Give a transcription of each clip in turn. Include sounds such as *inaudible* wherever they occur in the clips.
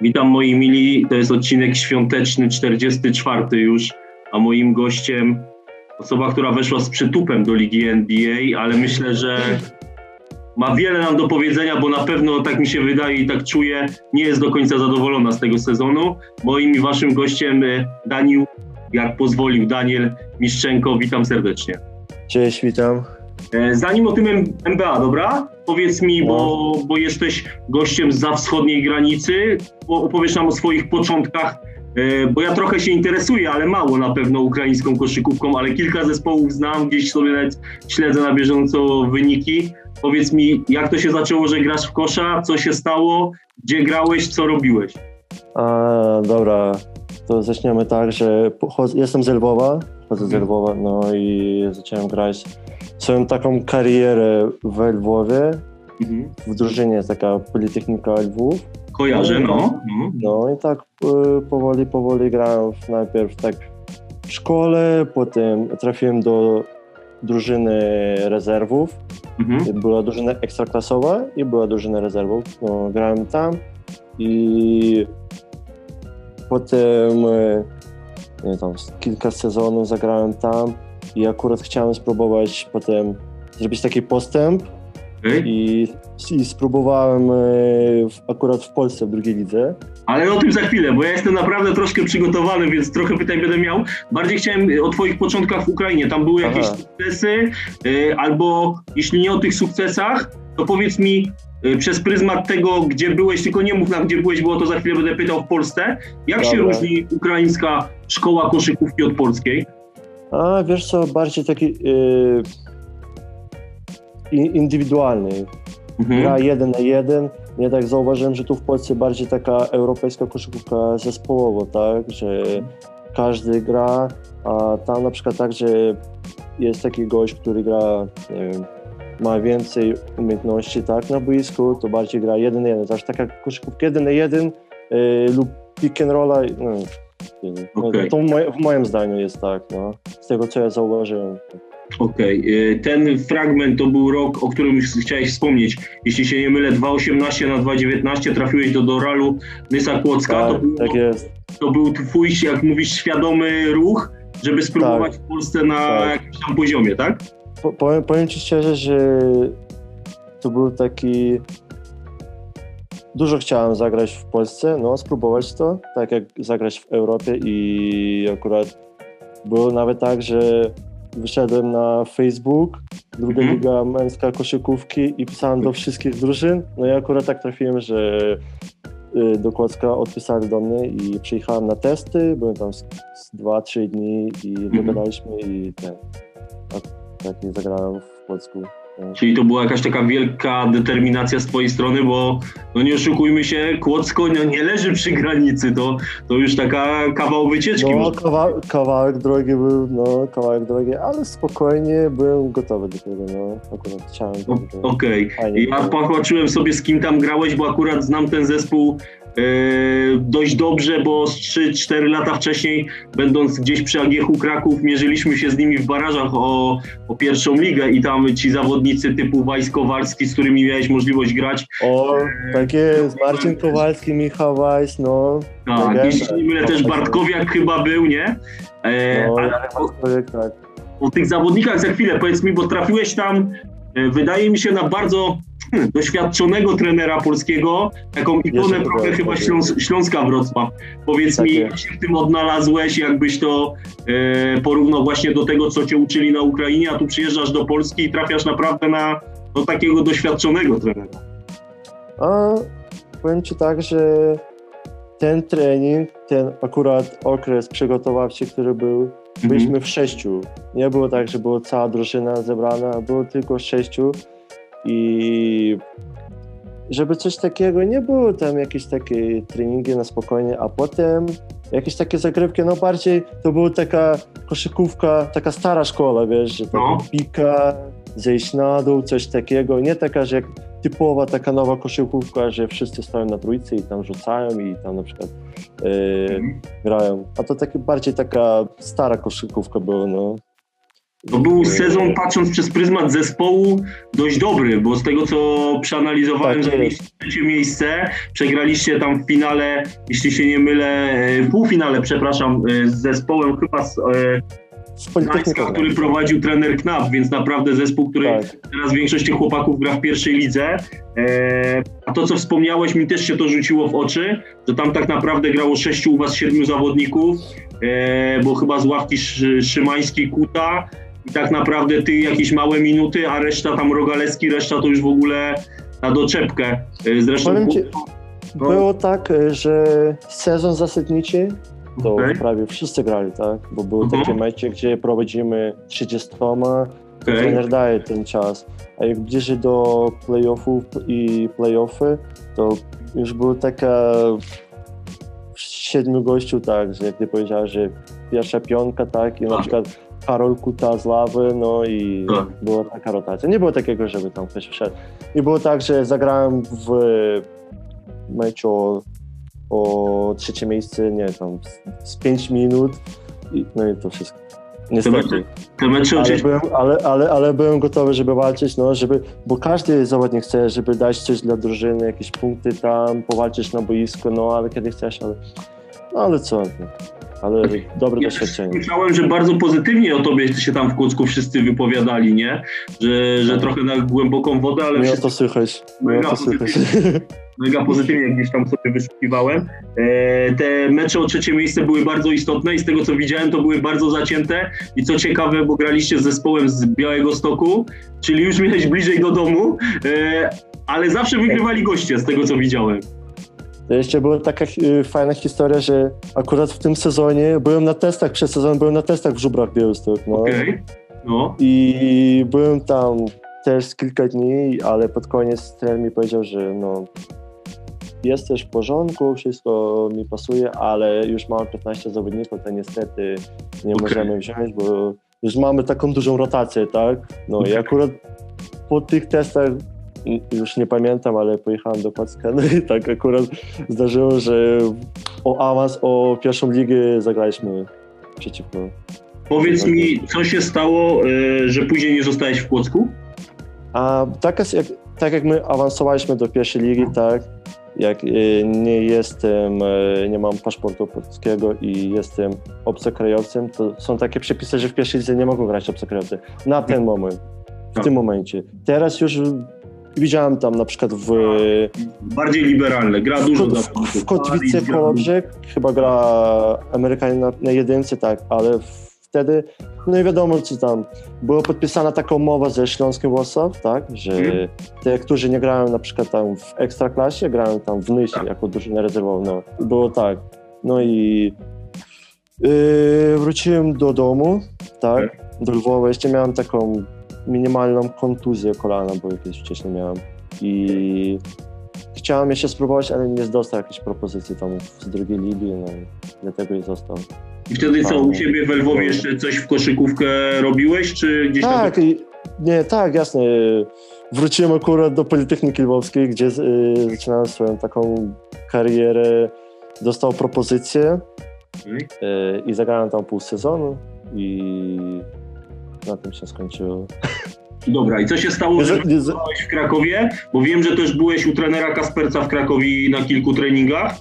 Witam moi mili, to jest odcinek świąteczny, 44 już, a moim gościem osoba, która weszła z przytupem do ligi NBA, ale myślę, że ma wiele nam do powiedzenia, bo na pewno, tak mi się wydaje i tak czuję, nie jest do końca zadowolona z tego sezonu. Moim i waszym gościem e, Daniel, jak pozwolił Daniel Miszczenko, witam serdecznie. Cześć, witam. E, zanim o tym NBA, dobra? Powiedz mi, bo, no. bo jesteś gościem za wschodniej granicy, opowiesz nam o swoich początkach, e, bo ja trochę się interesuję, ale mało na pewno ukraińską koszykówką, ale kilka zespołów znam, gdzieś sobie nawet śledzę na bieżąco wyniki. Powiedz mi, jak to się zaczęło, że grasz w kosza, co się stało, gdzie grałeś, co robiłeś? A, dobra, to zaczniemy tak, że jestem z Lwowa, chodzę z mhm. Lwowa, no i zacząłem grać swoją taką karierę w Lwowie, mhm. w drużynie taka Politechnika Lwów. Kojarzę, no. No, no i tak y, powoli, powoli grałem najpierw tak w szkole, potem trafiłem do drużyny rezerwów. Mhm. Była drużyna ekstraklasowa i była drużyna rezerwów. No, grałem tam i potem y, nie, tam, kilka sezonów zagrałem tam i akurat chciałem spróbować potem zrobić taki postęp okay. i, i spróbowałem e, akurat w Polsce w drugiej lidze. Ale o tym za chwilę, bo ja jestem naprawdę troszkę przygotowany, więc trochę pytań będę miał. Bardziej chciałem o twoich początkach w Ukrainie. Tam były jakieś Aha. sukcesy, e, albo jeśli nie o tych sukcesach, to powiedz mi, e, przez pryzmat tego, gdzie byłeś, tylko nie mów nam, gdzie byłeś, bo o to za chwilę będę pytał w Polsce. Jak Dobra. się różni ukraińska szkoła koszykówki od polskiej? A wiesz co, bardziej taki yy, indywidualny. Mhm. Gra jeden na jeden. Ja tak zauważyłem, że tu w Polsce bardziej taka europejska koszykówka zespołowa, tak, że każdy gra, a tam na przykład tak, że jest taki gość, który gra, nie wiem, ma więcej umiejętności, tak, na boisku, to bardziej gra jeden na jeden. Zawsze taka koszykówka jeden na jeden yy, lub pick and rolla, no, okay. To w moim zdaniu jest tak, no, z tego co ja zauważyłem. Okej, okay. ten fragment to był rok, o którym chciałeś wspomnieć. Jeśli się nie mylę, 2.18 na 2.19 trafiłeś do Doralu Nysa Kłodzka. Tak, to był, tak jest. To był twój, jak mówisz, świadomy ruch, żeby spróbować tak. w Polsce na tak. jakimś tam poziomie, tak? Po, powiem, powiem ci szczerze, że to był taki dużo chciałem zagrać w Polsce, no spróbować to, tak jak zagrać w Europie i akurat było nawet tak, że wyszedłem na Facebook, druga mm -hmm. liga męska koszykówki i pisałem do wszystkich drużyn, no i akurat tak trafiłem, że y, do Kłodzka odpisali do mnie i przyjechałem na testy, byłem tam z, z 2-3 dni i mm -hmm. i ten, tak, tak i zagrałem w Polsku. Czyli to była jakaś taka wielka determinacja z twojej strony, bo no nie oszukujmy się, Kłodzko no nie leży przy granicy, to, to już taka kawał wycieczki. No, kawa kawałek drogi był, no kawałek drogi, ale spokojnie byłem gotowy do tego, no akurat chciałem. Okej, okay. ja popatrzyłem sobie z kim tam grałeś, bo akurat znam ten zespół dość dobrze, bo 3-4 lata wcześniej, będąc gdzieś przy Agiechu Kraków, mierzyliśmy się z nimi w barażach o, o pierwszą ligę i tam ci zawodnicy typu Wajs Kowalski, z którymi miałeś możliwość grać. O, tak jest, Marcin Kowalski, Michał Wajs, no. Tak, jeśli nie mylę, też Bartkowiak chyba był, nie? E, no, ale o, tak. o tych zawodnikach za chwilę, powiedz mi, bo trafiłeś tam, e, wydaje mi się, na bardzo doświadczonego trenera polskiego, taką ikonę trochę chyba Śląs Śląska Wrocław. Powiedz tak mi, jak się w tym odnalazłeś, jakbyś to e, porównał właśnie do tego, co cię uczyli na Ukrainie, a tu przyjeżdżasz do Polski i trafiasz naprawdę na do takiego doświadczonego trenera. A powiem ci tak, że ten trening, ten akurat okres przygotowawczy, który był, mhm. byliśmy w sześciu. Nie było tak, że była cała drużyna zebrana, było tylko sześciu i żeby coś takiego nie było, tam jakieś takie treningi na spokojnie, a potem jakieś takie zagrywki, no bardziej to była taka koszykówka, taka stara szkoła, wiesz, że taka no. pika, zejść na dół, coś takiego, nie taka, że jak typowa taka nowa koszykówka, że wszyscy stoją na trójcy i tam rzucają i tam na przykład yy, grają, a to bardziej taka stara koszykówka była, no. To był sezon, patrząc przez pryzmat zespołu, dość dobry, bo z tego co przeanalizowałem, Tak że mieliście trzecie miejsce, przegraliście tam w finale, jeśli się nie mylę, e, półfinale, przepraszam, e, z zespołem chyba z e, Z Gdańska, który prowadził trener Knap, więc naprawdę zespół, który Tak. teraz większość tych chłopaków gra w pierwszej lidze. A to, co wspomniałeś, mi też się to rzuciło w oczy, że tam tak naprawdę grało sześciu u was siedmiu zawodników, bo chyba z ławki Szy, Szymański, Kuta i tak naprawdę ty jakieś małe minuty, a reszta tam Rogaleski, reszta to już w ogóle na doczepkę. E, zresztą Powiem ci, no, Było tak, e, że sezon zasadniczy to Okej. prawie wszyscy grali, tak? Bo były Mhm. takie mecze, gdzie prowadzimy 30, to Okej. trener daje ten czas. A jak bliżej do playoffów i playoffy, to już było taka siedmiu gościu, tak, że jak ty powiedziałeś, że pierwsza piątka, tak, i na Tak. przykład Karol Kuta z lawy, no i Tak. była taka rotacja. Nie było takiego, żeby tam ktoś wszedł. I było tak, że zagrałem w meczu o, o trzecie miejsce, nie tam, z, z pięć minut, i, no i to wszystko. Niestety. te mecze Ale byłem, ale, ale, ale byłem gotowy, żeby walczyć, no, żeby, bo każdy zawodnik chce, żeby dać coś dla drużyny, jakieś punkty tam, powalczyć na boisku, no ale kiedy chcesz, ale, no, ale co, no, ale dobre Ja doświadczenie. Słyszałem, że bardzo pozytywnie o tobie się tam w Kłodzku wszyscy wypowiadali, nie? Że, że trochę na głęboką wodę, ale wszyscy to słychać, Mega to słychać. mega pozytywnie gdzieś tam sobie wyszukiwałem. E, te mecze o trzecie miejsce były bardzo istotne i z tego co widziałem to były bardzo zacięte i co ciekawe, bo graliście z zespołem z Białego Stoku, czyli już miałeś bliżej do domu, e, ale zawsze wygrywali goście z tego co widziałem. To jeszcze była taka y, fajna historia, że akurat w tym sezonie byłem na testach, przez sezon byłem na testach w Żubrach Białystok, no. Okej. No, I byłem tam też kilka dni, ale pod koniec trener mi powiedział, że no jest też w porządku, wszystko mi pasuje, ale już mamy 15 zawodników, to niestety nie Okej. możemy wziąć, bo już mamy taką dużą rotację, tak? No i Okej. akurat po tych testach już nie pamiętam, ale pojechałem do Płocka, no i tak akurat zdarzyło, że o awans, o pierwszą ligę zagraliśmy przeciwko powiedz mi, co się stało, e, że później nie zostałeś w Kłodzku? A tak, jest jak, tak jak my awansowaliśmy do pierwszej ligi, tak, jak y, nie jestem, y, nie mam paszportu polskiego i jestem obcokrajowcem, to są takie przepisy, że w pierwszej lidze nie mogą grać obcokrajowcy. Na ten moment, w Tak. tym momencie. Teraz już widziałem tam na przykład w, Bardziej liberalne, gra w, dużo w, w Kotwice Paris, Kołobrzeg chyba gra Amerykanin na, na jedynce, tak, ale wtedy, no i wiadomo, co tam, była podpisana taka umowa ze Śląskiem Wrocław, tak, że Mhm. te, którzy nie grają na przykład tam w Ekstraklasie, grają tam w Nysie Tak. jako drużyna rezerwowa, no, było tak. No i yy, wróciłem do domu, tak, do Lwowa, jeszcze miałem taką minimalną kontuzję kolana, bo jakieś wcześniej miałem i chciałem jeszcze spróbować, ale nie dostał jakiejś propozycji tam z drugiej ligi, no i dlatego i został. I wtedy co, u siebie w Lwowie jeszcze coś w koszykówkę robiłeś, czy gdzieś tam... Tak, nie, tak, jasne. Wróciłem akurat do Politechniki Lwowskiej, gdzie y, zaczynałem swoją taką karierę. Dostał propozycję Okej. y, i zagrałem tam pół sezonu i na tym się skończyło. Dobra, i co się stało, że byłeś w Krakowie? Bo wiem, że też byłeś u trenera Kasperca w Krakowie na kilku treningach.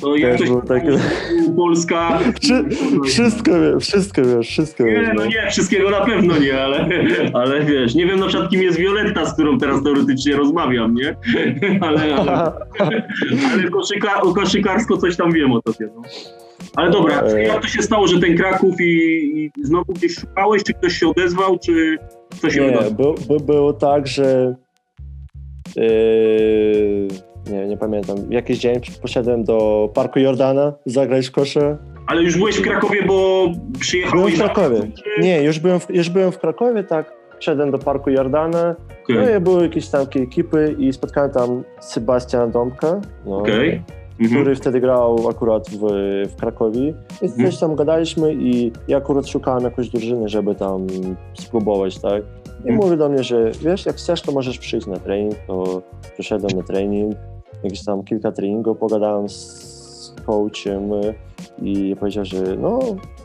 To jak Też takie- stało, Polska... Wszy, wszystko wiesz, wszystko wiesz, wszystko wiesz. Nie, no nie, wszystkiego na pewno nie, ale, ale wiesz, nie wiem na przykład kim jest Violetta, z którą teraz teoretycznie rozmawiam, nie? *laughs* Ale, ale, *laughs* ale koszyka, o koszykarsko coś tam wiem o tobie. No. Ale dobra, E. jak to się stało, że ten Kraków i, i znowu gdzieś szukałeś, czy ktoś się odezwał, czy co się Nie, by, by, było tak, że yy, nie, nie pamiętam. Jakiś dzień poszedłem do Parku Jordana zagrać w kosze. Ale już byłeś w Krakowie, bo Byłem przyjechałeś... w Krakowie. czy- Nie, już byłem w, już byłem w Krakowie, tak. Szedłem do Parku Jordana. Okej, No i były jakieś tam ekipy i spotkałem tam Sebastiana Dąbka, no, Mhm. który wtedy grał akurat w, w Krakowie. I Mhm. coś tam gadaliśmy i ja akurat szukałem jakąś drużyny, żeby tam spróbować, tak. I Mhm. mówi do mnie, że wiesz, jak chcesz, to możesz przyjść na trening, to przyszedłem na trening, jakieś tam kilka treningów, pogadałem z coachem i powiedział, że no,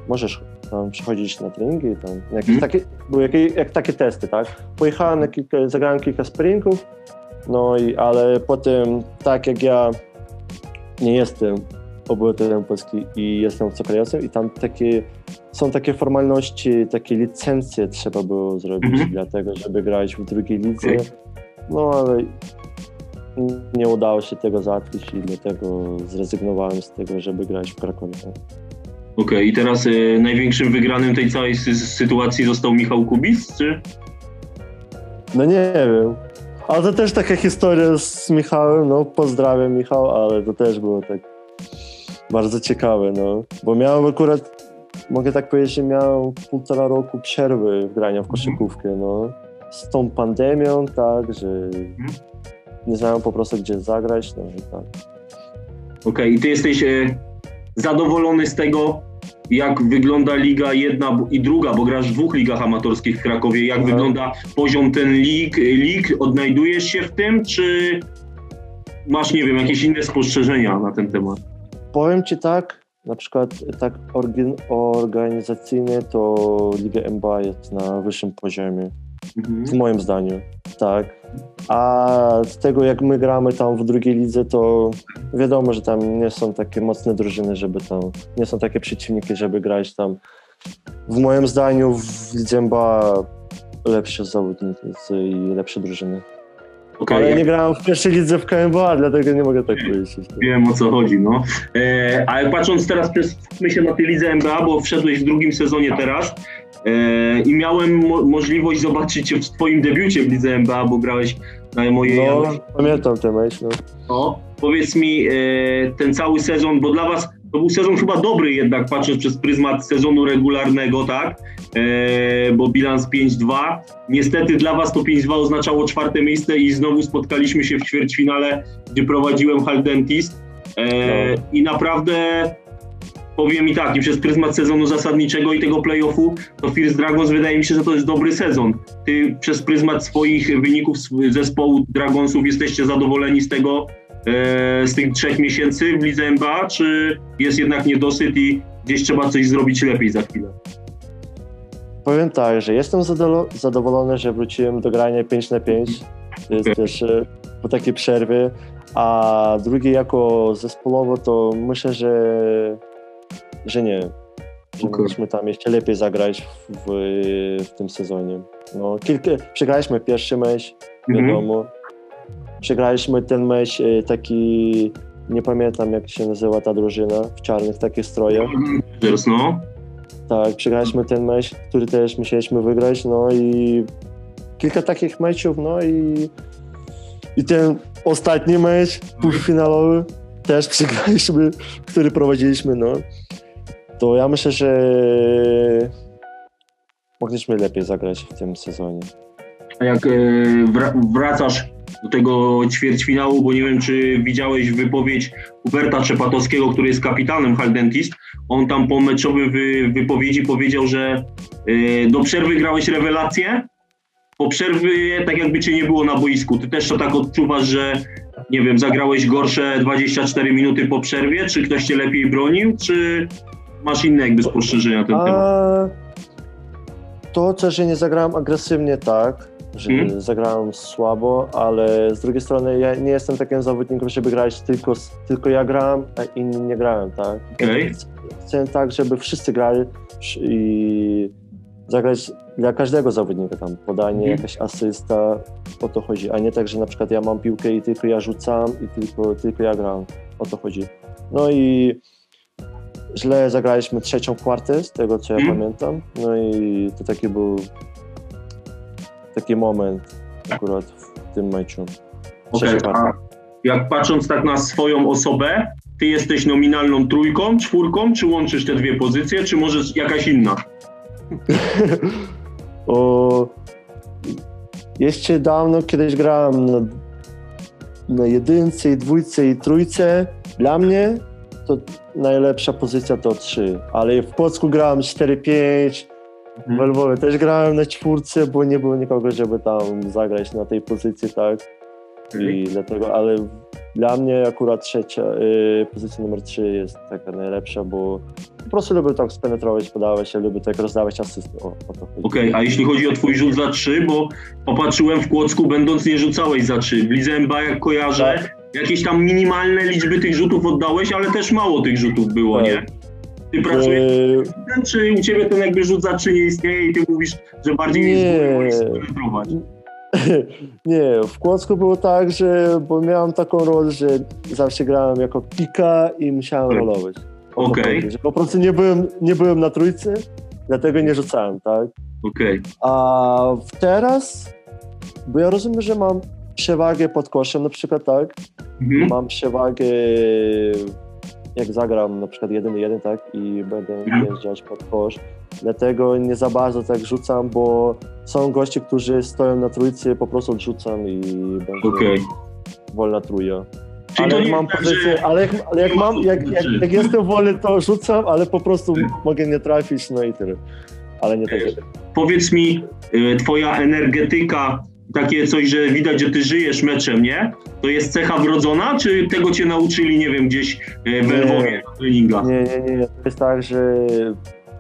możesz tam przychodzić na treningi, tam jakieś Mhm. takie, były jak, jak takie testy, tak? Pojechałem na kilka, zagrałem kilka sparingów, no i, ale potem, tak jak ja nie jestem obywatelem Polski i jestem obcokrajowcem i tam takie, są takie formalności, takie licencje trzeba było zrobić Mhm. dlatego, żeby grać w drugiej lidze. Okej. No ale nie udało się tego załatwić i dlatego zrezygnowałem z tego, żeby grać w Krakowie. Okej, i teraz e, największym wygranym tej całej sy- sytuacji został Michał Kubis, czy? No nie wiem. Ale to też taka historia z Michałem, no pozdrawiam Michał, ale to też było tak bardzo ciekawe, no. Bo miałem akurat, mogę tak powiedzieć, że miałem półtora roku przerwy w grania w koszykówkę, no. Z tą pandemią, tak, że nie znałem po prostu gdzie zagrać, no i tak. Okej, i ty jesteś e, zadowolony z tego, jak wygląda liga jedna i druga, bo grasz w dwóch ligach amatorskich w Krakowie. Jak Mhm. wygląda poziom ten lig, lig? Odnajdujesz się w tym, czy masz, nie wiem, jakieś inne spostrzeżenia na ten temat? Powiem Ci tak, na przykład tak organ, organizacyjnie to Liga NBA jest na wyższym poziomie. w moim zdaniu, tak. A z tego jak my gramy tam w drugiej lidze, to wiadomo, że tam nie są takie mocne drużyny, żeby tam, nie są takie przeciwniki, żeby grać tam. W moim zdaniu w lidze NBA lepsze zawodnicy i lepsze drużyny. Okej, Ale jak nie grałem w pierwszej lidze w KMBA, dlatego nie mogę tak powiedzieć. wiem o co chodzi, no. E, ale patrząc teraz, my się na tej lidze NBA, bo wszedłeś w drugim sezonie teraz e, i miałem mo- możliwość zobaczyć cię w twoim debiucie w lidze NBA, bo grałeś na mojej No, pamiętam ten mecz, no. No, powiedz mi, e, ten cały sezon, bo dla Was to był sezon chyba dobry jednak, patrząc przez pryzmat sezonu regularnego, tak? E, bo bilans 5-2. Niestety dla Was to 5-2 oznaczało czwarte miejsce i znowu spotkaliśmy się w ćwierćfinale, gdzie prowadziłem Hal Dentist. E, No. I naprawdę powiem mi tak, i przez pryzmat sezonu zasadniczego i tego playoffu, to First Dragons wydaje mi się, że to jest dobry sezon. Ty przez pryzmat swoich wyników zespołu Dragonsów jesteście zadowoleni z tego, z tych trzech miesięcy w lidze NBA, czy jest jednak niedosyt i gdzieś trzeba coś zrobić lepiej za chwilę? Powiem tak, że jestem zadowolony, że wróciłem do grania 5 na 5. To jest też e, po takiej przerwie. A drugie jako zespołowo to myślę, że, że nie. Że Okej. mogliśmy tam jeszcze lepiej zagrać w, w tym sezonie. No, kilka, przegraliśmy pierwszy mecz, Mhm. wiadomo. Przegraliśmy ten mecz e, taki, nie pamiętam jak się nazywa ta drużyna, w czarnych takich strojach. Teraz no. Tak, przegraliśmy ten mecz, który też musieliśmy wygrać, no i kilka takich meczów, no i, i ten ostatni mecz półfinalowy też *laughs* przegraliśmy, który prowadziliśmy, no. To ja myślę, że mogliśmy lepiej zagrać w tym sezonie. A jak e, wra- wracasz do tego ćwierćfinału, bo nie wiem, czy widziałeś wypowiedź Huberta Czepatowskiego, który jest kapitanem Hal Dentist. On tam po meczowej wy- wypowiedzi powiedział, że e, do przerwy grałeś rewelację, po przerwie tak jakby cię nie było na boisku. Ty też to tak odczuwasz, że nie wiem, zagrałeś gorsze 24 minuty po przerwie, czy ktoś cię lepiej bronił, czy masz inne jakby spostrzeżenia na ten temat? To, co, że nie zagrałem agresywnie, tak, że Mhm. zagrałem słabo, ale z drugiej strony ja nie jestem takim zawodnikiem, żeby grać tylko, tylko ja grałem, a inni nie grałem, tak. Okej. Chcę tak, żeby wszyscy grali i zagrać dla każdego zawodnika tam, podanie, Mhm. jakaś asysta, o to chodzi, a nie tak, że na przykład ja mam piłkę i tylko ja rzucam i tylko, tylko ja gram, o to chodzi. No i źle zagraliśmy trzecią kwartę, z tego co ja Mhm. pamiętam, no i to taki był taki moment akurat w tym meczu. A kwarta. jak patrząc tak na swoją osobę, ty jesteś nominalną trójką, czwórką, czy łączysz te dwie pozycje, czy może jakaś inna? *laughs* O, jeszcze dawno kiedyś grałem na, na jedynce, i dwójce i trójce. Dla mnie to najlepsza pozycja to 3, ale w Płocku grałem 4-5, w Lwowie też grałem na czwórce, bo nie było nikogo, żeby tam zagrać na tej pozycji, tak? I dlatego, ale Dla mnie akurat trzecia, y, pozycja numer 3 jest taka najlepsza, bo po prostu lubię tak spenetrować, podawać się, lubię tak rozdawać asysty. O, o to. Okej, a jeśli chodzi o twój rzut za trzy, bo popatrzyłem w Kłodzku, będąc nie rzucałeś za trzy. W Lidze NBA, jak kojarzę, jakieś tam minimalne liczby tych rzutów oddałeś, ale też mało tych rzutów było, Tak. nie? Ty pracujesz ten, czy u ciebie ten jakby trzy nie istnieje i ty mówisz, że bardziej Nie. spenetrować? *laughs* Nie, w Kłodzku było tak, że bo miałem taką rolę, że zawsze grałem jako pika i musiałem Tak. rolować. Okej. że Po prostu nie byłem, nie byłem na trójce, dlatego nie rzucałem, tak? Okej, A w teraz, bo ja rozumiem, że mam przewagę pod koszem na przykład, tak? mhm. Mam przewagę jak zagram na przykład 1-1, tak? I będę Mhm. wjeżdżać pod kosz. Dlatego nie za bardzo tak rzucam, bo są goście, którzy stoją na trójce, po prostu odrzucam i będzie okej. wolna trójka. Ale jak mam tak, pozycję, ale jak, ale jak mam, jak, jak, jak jestem wolny, to rzucam, ale po prostu mogę nie trafić, no i tyle. Ale nie tak. Powiedz mi, y, twoja energetyka, takie coś, że widać, że ty żyjesz meczem, nie? To jest cecha wrodzona, czy tego cię nauczyli, nie wiem, gdzieś y, w Nie. Lwowie na treningach? Nie, nie, nie. To jest tak, że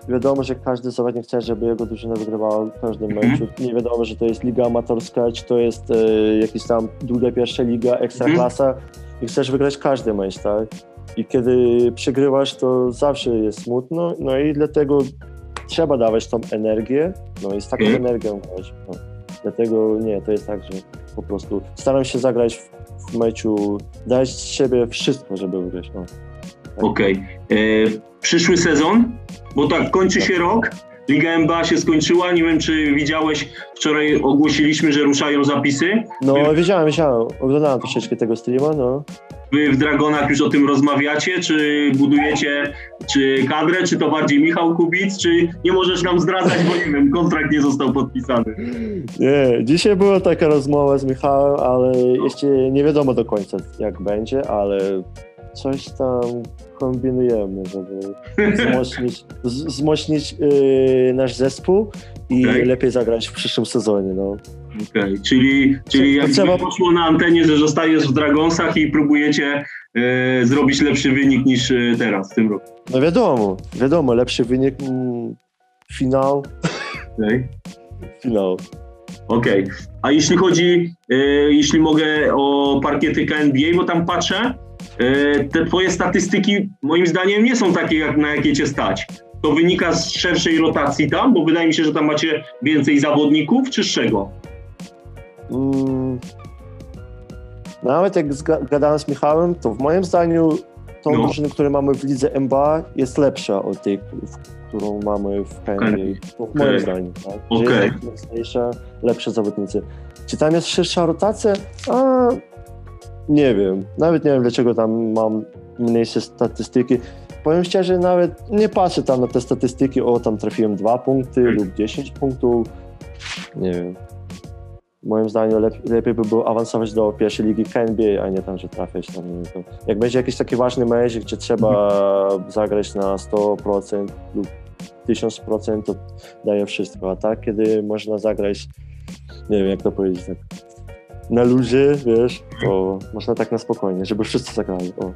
wiadomo, że każdy zawodnik chce, żeby jego drużyna wygrywała w każdym Mhm. meczu. Nie wiadomo, że to jest liga amatorska, czy to jest e, jakaś tam druga, pierwsza liga, ekstraklasa i chcesz wygrać każdy mecz, tak? I kiedy przegrywasz, to zawsze jest smutno, no i dlatego trzeba dawać tą energię, no i z taką Mhm. energią grać. No. Dlatego nie, to jest tak, że po prostu staram się zagrać w, w meczu, dać z siebie wszystko, żeby wygrać. No. Okej. Y, Przyszły sezon, bo tak, kończy się rok, Liga NBA się skończyła, nie wiem, czy widziałeś, wczoraj ogłosiliśmy, że ruszają zapisy. No, wiedziałem, wiedziałem. Oglądałem troszeczkę tego streama, no. Wy w Dragonach już o tym rozmawiacie, czy budujecie czy kadrę, czy to bardziej Michał Kubic, czy nie możesz nam zdradzać, bo nie wiem, kontrakt nie został podpisany. Nie, dzisiaj była taka rozmowa z Michałem, ale jeszcze nie wiadomo do końca, jak będzie, ale coś tam kombinujemy, żeby wzmocnić, z- wzmocnić yy, nasz zespół i Okej. lepiej zagrać w przyszłym sezonie, no. Okej, czyli, czyli To jakby trzeba- poszło na antenie, że zostajesz w Dragonsach i próbujecie e, zrobić lepszy wynik niż e, teraz w tym roku. No wiadomo, wiadomo, lepszy wynik, mm, finał, Okej. finał. Okej. A jeśli chodzi, e, jeśli mogę o parkietykę NBA, bo tam patrzę, te twoje statystyki moim zdaniem nie są takie, jak, na jakie cię stać. To wynika z szerszej rotacji tam, bo wydaje mi się, że tam macie więcej zawodników, czy z czego? Mm, nawet jak gadałem z Michałem, to w moim zdaniu tą No. drużynę, którą mamy w lidze MBA jest lepsza od tej, którą mamy w KNA. To w moim Okej. zdaniem, tak? Okej. jest mocniejsza, lepsze zawodnicy. Czy tam jest szersza rotacja? A, nie wiem. Nawet nie wiem, dlaczego tam mam mniejsze statystyki. Powiem szczerze, nawet nie patrzę tam na te statystyki, o tam trafiłem dwa punkty Hmm. lub 10 punktów. Nie wiem. Moim zdaniem lep, lepiej by było awansować do pierwszej ligi KNBA, a nie tam, że trafiać tam. Jak będzie jakiś taki ważny mecz, gdzie trzeba zagrać na 100% lub 1000%, to daje wszystko. A tak, kiedy można zagrać, nie wiem jak to powiedzieć, tak na luzie, wiesz, to można tak na spokojnie, żeby wszyscy zagrali. O.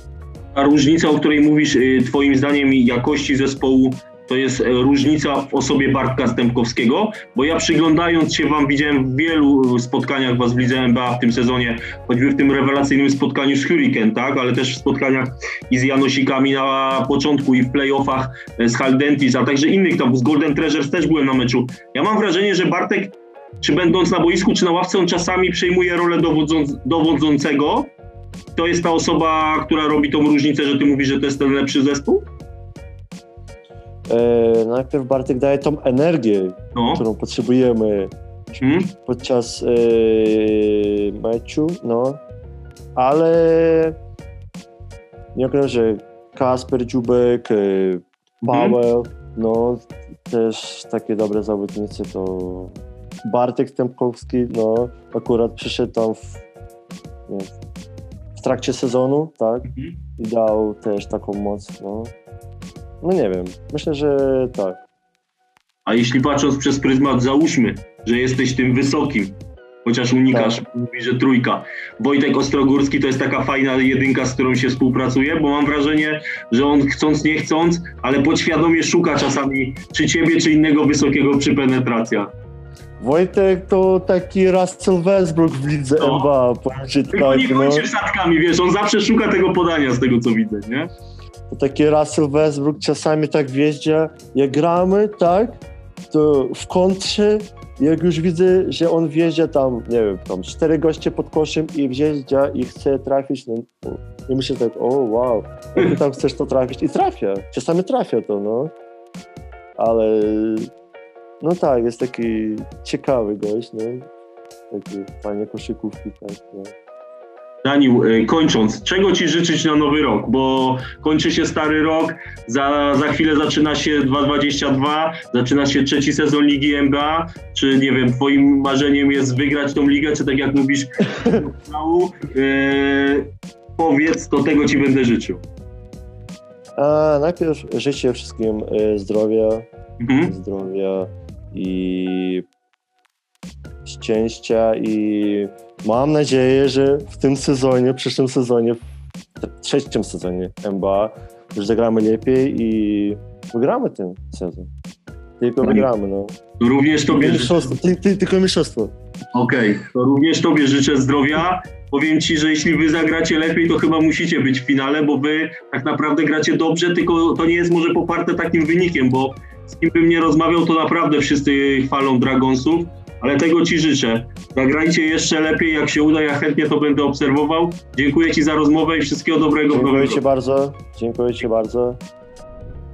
A różnica, o której mówisz, y, twoim zdaniem jakości zespołu, to jest e, różnica w osobie Bartka Stępkowskiego, bo ja przyglądając się wam widziałem w wielu spotkaniach was w Lidze w tym sezonie, choćby w tym rewelacyjnym spotkaniu z Hurricane, tak, ale też w spotkaniach i z Janosikami na początku i w playoffach e, z Haldentis, a także innych tam, z Golden Treasures też byłem na meczu. Ja mam wrażenie, że Bartek, czy będąc na boisku, czy na ławce, on czasami przejmuje rolę dowodząc, dowodzącego, to jest ta osoba, która robi tą różnicę, że ty mówisz, że to jest ten lepszy zespół? E, najpierw Bartek daje tą energię, No. którą potrzebujemy Hmm? podczas e, meczu, no, ale nie ukrywam, że Kasper Dziubek, e, Paweł, no, też takie dobre zawodnicy, to Bartek Stępkowski, no, akurat przyszedł tam w, nie, w trakcie sezonu, tak, Mhm. i dał też taką moc, no. No nie wiem, myślę, że tak. A jeśli patrząc przez pryzmat, załóżmy, że jesteś tym wysokim, chociaż unikasz, mówi, że trójka. Wojtek Ostrogórski to jest taka fajna jedynka, z którą się współpracuje, bo mam wrażenie, że on chcąc, nie chcąc, ale podświadomie szuka czasami czy ciebie, czy innego wysokiego przy penetracjach. Wojtek to taki Russell Westbrook w lidze No. NBA, powiem ci Tylko tak, nie no. kończy wsadkami, wiesz, on zawsze szuka tego podania z tego, co widzę, nie? Taki Russell Westbrook czasami tak wjeździa, jak gramy, tak, to w kontrze, jak już widzę, że on wjeżdża tam, nie wiem, tam cztery goście pod koszem i wjeżdża i chce trafić, no, i myślę tak, o wow, jak ty tam chcesz to trafić? I trafia, czasami trafia to, no, ale no tak, jest taki ciekawy gość, no, taki fajnie koszykówki, tak, no. Daniel, y, kończąc, czego Ci życzyć na nowy rok? Bo kończy się stary rok, za, za chwilę zaczyna się 2022, zaczyna się trzeci sezon Ligi NBA. Czy nie wiem, Twoim marzeniem jest wygrać tą ligę, czy tak jak mówisz? Yy, powiedz, to tego Ci będę życzył. A najpierw życzę wszystkim e, zdrowia, Mhm. zdrowia i szczęścia i mam nadzieję, że w tym sezonie, w przyszłym sezonie, w trzecim sezonie NBA już zagramy lepiej i wygramy ten sezon. Tylko wygramy, no. Również Tobie życzę. Mistrzostwo, ty, ty, tylko mistrzostwo. Okej, to również Tobie życzę zdrowia. Powiem Ci, że jeśli Wy zagracie lepiej, to chyba musicie być w finale, bo Wy tak naprawdę gracie dobrze, tylko to nie jest może poparte takim wynikiem, bo z kim bym nie rozmawiał, to naprawdę wszyscy chwalą Dragonsów, ale tego Ci życzę. Zagrajcie jeszcze lepiej, jak się uda, ja chętnie to będę obserwował. Dziękuję Ci za rozmowę i wszystkiego dobrego Dziękuję. Ci bardzo, dziękuję Ci bardzo.